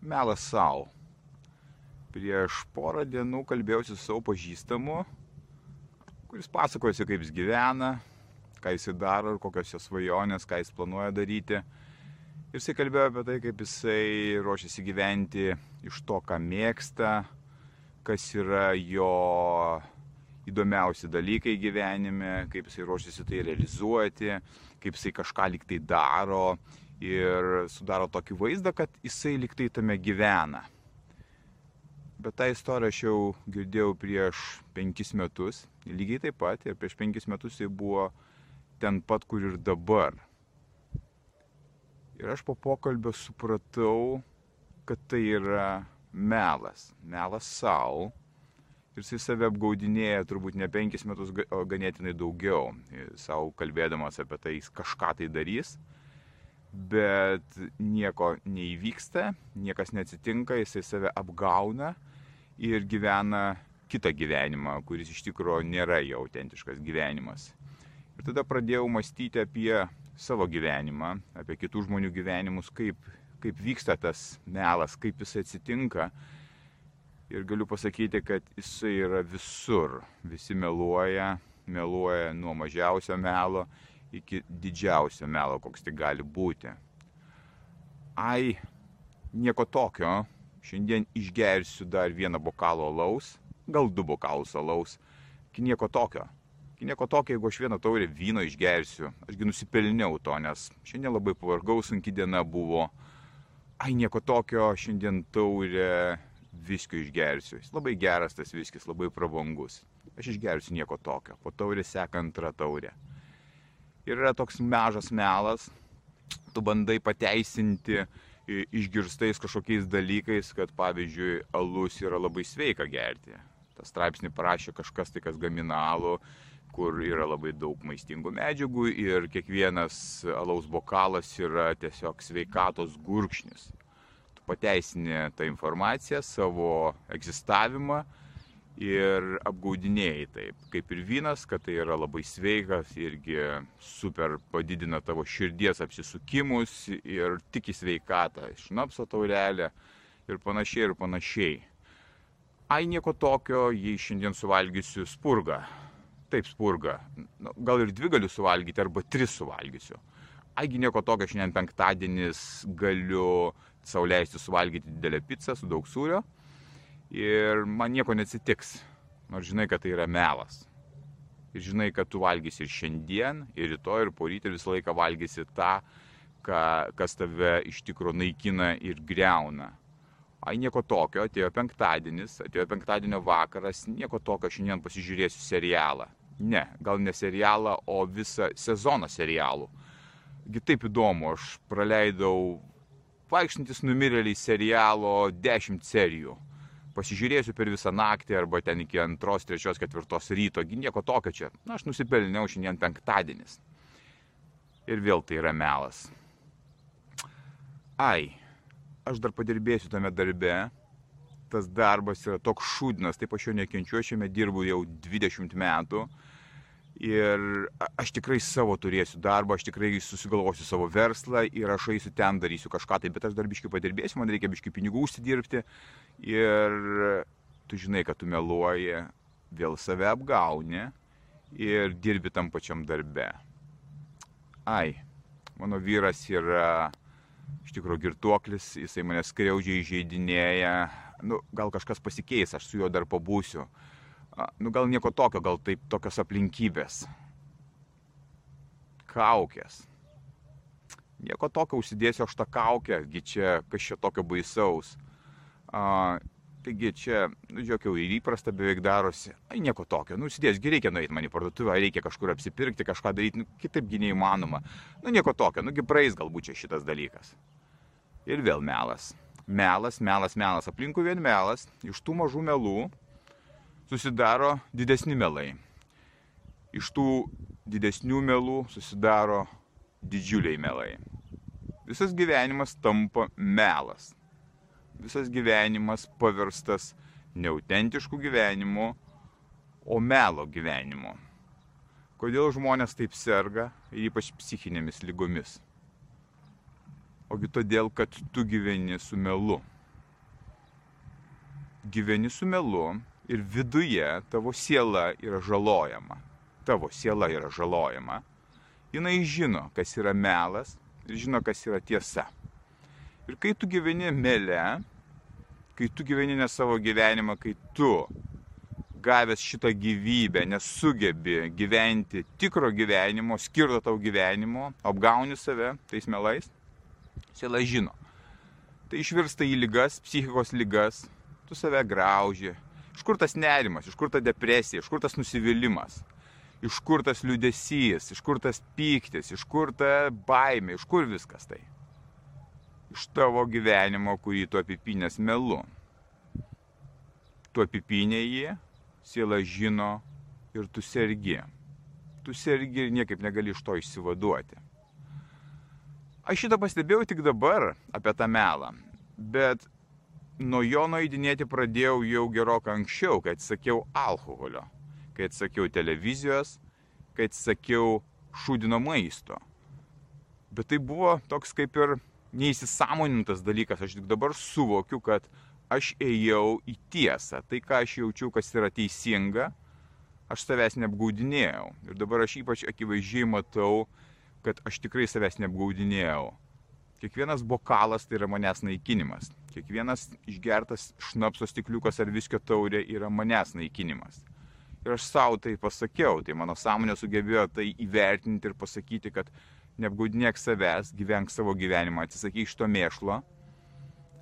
Melas savo. Prieš porą dienų kalbėjausi su savo pažįstamu, kuris pasakojosi, kaip jis gyvena, ką jis daro kokios jo svajonės, ką jis planuoja daryti. Ir jisai kalbėjo apie tai, kaip jisai ruošiasi gyventi iš to, ką mėgsta, kas yra jo įdomiausi dalykai gyvenime, kaip jisai ruošiasi tai realizuoti, kaip jisai kažką liktai daro ir sudaro tokį vaizdą, kad jisai liktai tame gyvena. Bet tą istoriją aš jau girdėjau prieš penkis metus, lygiai taip pat, ir prieš penkis metus jisai buvo ten pat, kur ir dabar. Ir aš po pokalbio supratau, kad tai yra melas, melas savo. Ir jisai save apgaudinėja turbūt ne penkis metus, o ganėtinai daugiau, savo kalbėdamas apie tai, jis kažką tai darys bet nieko neįvyksta, niekas neatsitinka, jisai save apgauna ir gyvena kitą gyvenimą, kuris iš tikrųjų nėra jo autentiškas gyvenimas. Ir tada pradėjau mąstyti apie savo gyvenimą, apie kitų žmonių gyvenimus, kaip, kaip vyksta tas melas, kaip jis atsitinka. Ir galiu pasakyti, kad jisai yra visur. Visi meluoja, meluoja nuo mažiausio melo iki didžiausio melo, koks tai gali būti. Ai, nieko tokio, šiandien išgersiu dar vieną bokalą alaus, gal du bokalus alaus, iki nieko tokio. Iki nieko tokio, jeigu aš vieną taurę vyno išgersiu, ašgi nusipelniau to, nes šiandien labai pavargau, sunki diena buvo. Ai, nieko tokio, šiandien taurę viskio išgersiu. Jis labai geras tas viskis, labai prabangus. Aš išgersiu nieko tokio. Po taurė seka antra taurė ir yra toks mežas melas, tu bandai pateisinti išgirstais kažkokiais dalykais, kad pavyzdžiui, alus yra labai sveika gerti. Ta straipsnį parašė kažkas tai, kas gamina alų, kur yra labai daug maistingų medžiagų ir kiekvienas alaus bokalas yra tiesiog sveikatos gurkšnis. Tu pateisini tą informaciją, savo egzistavimą ir apgaudinėjai taip, kaip ir vynas, kad tai yra labai sveikas, irgi super padidina tavo širdies apsisukimus ir tik į sveikatą, šnapso taurelę ir panašiai ir panašiai. Ai nieko tokio, jei šiandien suvalgysiu spurgą. Taip, spurgą. Nu, gal ir dvi galiu suvalgyti, arba tris suvalgysiu. Aigi nieko tokio, šiandien penktadienis galiu sauliaisti suvalgyti didelę pizzą su daug sūrio ir man nieko neatsitiks, nors žinai, kad tai yra melas. Ir žinai, kad tu valgysi ir šiandien, ir rytoj, ir poryt, ir visą laiką valgysi tą, ką, kas tave iš tikrųjų naikina ir greuna. Ai nieko tokio, atėjo penktadienis, atėjo penktadienio vakaras, nieko tokio, šiandien pasižiūrėsiu serialą. Ne, gal ne serialą, o visą sezoną serialų. Gi taip įdomu, aš praleidau vaikštantis numirėliai serialo 10 serijų pasižiūrėsiu per visą naktį arba ten iki antros, trečios, ketvirtos ryto, nieko tokio čia. Na, aš nusipelniau šiandien penktadienis. Ir vėl tai yra melas. Ai, aš dar padirbėsiu tame darbe. Tas darbas yra toks šūdinas, taip aš jo nekenčiu, aš jame dirbu jau 20 metų. Ir aš tikrai savo turėsiu darbą, aš tikrai susigalvosiu savo verslą ir aš eisiu ten, darysiu kažką tai, bet aš dar biškai padirbėsiu, man reikia biškai pinigų užsidirbti ir tu žinai, kad tu meluoji, vėl save apgauni ir dirbi tam pačiam darbe. Ai, mano vyras yra iš tikrųjų girtuoklis, jisai mane skriaudžiai įžeidinėja, nu, gal kažkas pasikeis, aš su juo dar pabūsiu. Nu, gal nieko tokio, gal taip tokios aplinkybės. Kaukės. Nieko tokio užsidėsiu aš tą kaukę, gi čia kas čia tokio baisaus. A, taigi čia, nu, žiūrėk, jau ir įprasta beveik darosi. Ai, nieko tokio. Nu, sėdėsgi reikia nueiti man į parduotuvę, reikia kažkur apsipirkti, kažką daryti, nu, kitaipgi neįmanoma. Nu, nieko tokio, nugi praeis galbūt čia šitas dalykas. Ir vėl melas. Melas, melas, melas. Aplinkui vien melas. Iš tų mažų melų susidaro didesni melai. Iš tų didesnių melų susidaro didžiuliai melai. Visas gyvenimas tampa melas. Visas gyvenimas paverstas neautentiškų gyvenimų, o melo gyvenimo. Kodėl žmonės taip serga ir ypač psichinėmis lygomis? Ogi todėl, kad tu gyveni su melu. Gyveni su melu ir viduje tavo siela yra žalojama. Tavo siela yra žalojama. Jis žino, kas yra melas ir žino, kas yra tiesa. Ir kai tu gyveni mele, kai tu gyveni ne savo gyvenimą, kai tu gavęs šitą gyvybę nesugebi gyventi tikro gyvenimo, skirto tau gyvenimo, apgauni save tais melais, siela žino. Tai išvirsta į lygas, psichikos lygas, tu save grauži. Iš kur tas nerimas, iš kur ta depresija, iš kur tas nusivylimas, iš kur tas liudesys, iš kur tas pyktis, iš kur ta baimė, iš kur viskas tai iš tavo gyvenimo, kurį tu apipinės melu. Tu apipinė jį, siela žino ir tu sergi. Tu sergi ir niekaip negali iš to išsivaduoti. Aš šitą pastebėjau tik dabar apie tą melą, bet nuo jo nueidinėti pradėjau jau gerokai anksčiau, kai atsakiau alkoholio, kai atsakiau televizijos, kai atsakiau šūdino maisto. Bet tai buvo toks kaip ir neįsisamonintas dalykas, aš tik dabar suvokiu, kad aš ėjau į tiesą. Tai, ką aš jaučiu, kas yra teisinga, aš savęs neapgaudinėjau. Ir dabar aš ypač akivaizdžiai matau, kad aš tikrai savęs neapgaudinėjau. Kiekvienas bokalas tai yra manęs naikinimas. Kiekvienas išgertas šnapso stikliukas ar viskio taurė yra manęs naikinimas. Ir aš savo tai pasakiau, tai mano sąmonė sugebėjo tai įvertinti ir pasakyti, kad neapgaudinėk savęs, gyvenk savo gyvenimą, atsisakyk šito mėšlo,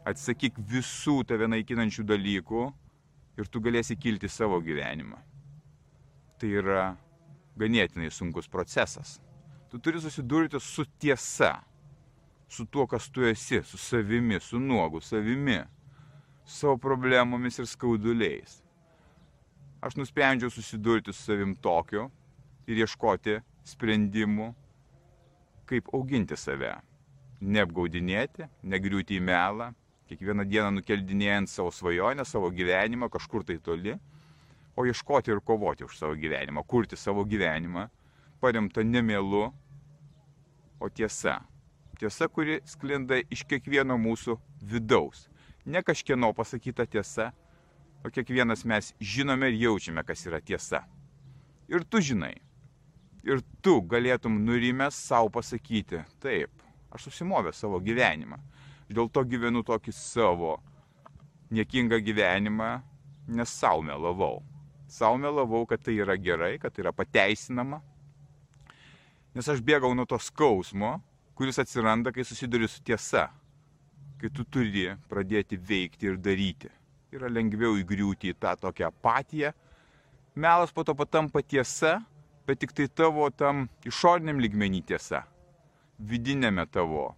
atsisakyk visų tave naikinančių dalykų ir tu galėsi kilti savo gyvenimą. Tai yra ganėtinai sunkus procesas. Tu turi susidurti su tiesa, su tuo, kas tu esi, su savimi, su nuogu savimi, su savo problemomis ir skauduliais. Aš nusprendžiau susidurti su savim tokiu ir ieškoti sprendimų kaip auginti save. Neapgaudinėti, negriūti į melą, kiekvieną dieną nukeldinėjant savo svajonę, savo gyvenimą kažkur tai toli, o ieškoti ir kovoti už savo gyvenimą, kurti savo gyvenimą, paremta nemėlu, o tiesa. Tiesa, kuri sklinda iš kiekvieno mūsų vidaus. Ne kažkieno pasakyta tiesa, o kiekvienas mes žinome ir jaučiame, kas yra tiesa. Ir tu žinai, ir tu galėtum nurimęs savo pasakyti, taip, aš susimovęs savo gyvenimą. Dėl to gyvenu tokį savo niekingą gyvenimą, nes savo melavau. Savo melavau, kad tai yra gerai, kad tai yra pateisinama. Nes aš bėgau nuo to skausmo, kuris atsiranda, kai susiduri su tiesa. Kai tu turi pradėti veikti ir daryti. Yra lengviau įgriūti į tą tokią apatiją. Melas po to patampa tiesa bet tik tai tavo tam išoriniam lygmenį tiesa. Vidinėme tavo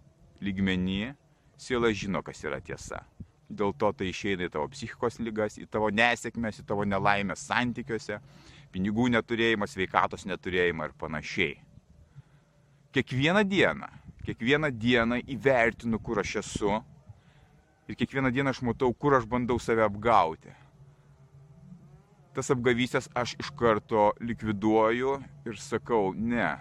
lygmenį siela žino, kas yra tiesa. Dėl to tai išeina į tavo psichikos lygas, į tavo nesėkmės, į tavo nelaimės santykiuose, pinigų neturėjimą, sveikatos neturėjimą ir panašiai. Kiekvieną dieną, kiekvieną dieną įvertinu, kur aš esu ir kiekvieną dieną aš matau, kur aš bandau save apgauti tas apgavystės aš iš karto likviduoju ir sakau, ne,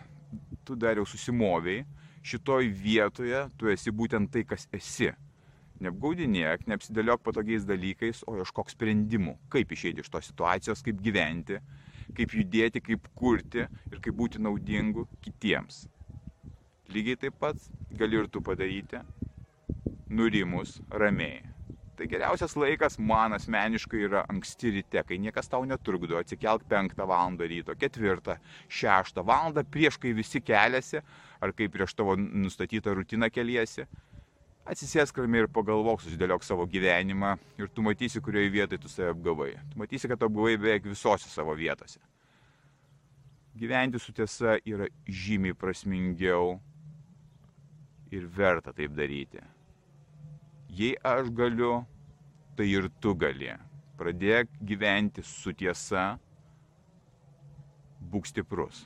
tu dar jau susimoviai, šitoj vietoje tu esi būtent tai, kas esi. Neapgaudinėk, neapsidėliok patogiais dalykais, o ieškok sprendimų, kaip išeiti iš tos situacijos, kaip gyventi, kaip judėti, kaip kurti ir kaip būti naudingu kitiems. Lygiai taip pat gali ir tu padaryti, nurimus ramiai. Tai geriausias laikas man asmeniškai yra anksti ryte, kai niekas tau netrukdo, atsikelk 5 val. ryto, 4, 6 val. prieš kai visi keliasi, ar kai prieš tavo nustatytą rutiną keliesi. Atsisėsk ramiai ir pagalvok, susidėliok savo gyvenimą ir tu matysi, kurioje vietoje tu save apgavai. Tu matysi, kad apgavai beveik visose savo vietose. Gyventi su tiesa yra žymiai prasmingiau ir verta taip daryti Jei aš galiu, tai ir tu gali. Pradėk gyventi su tiesa, būk stiprus.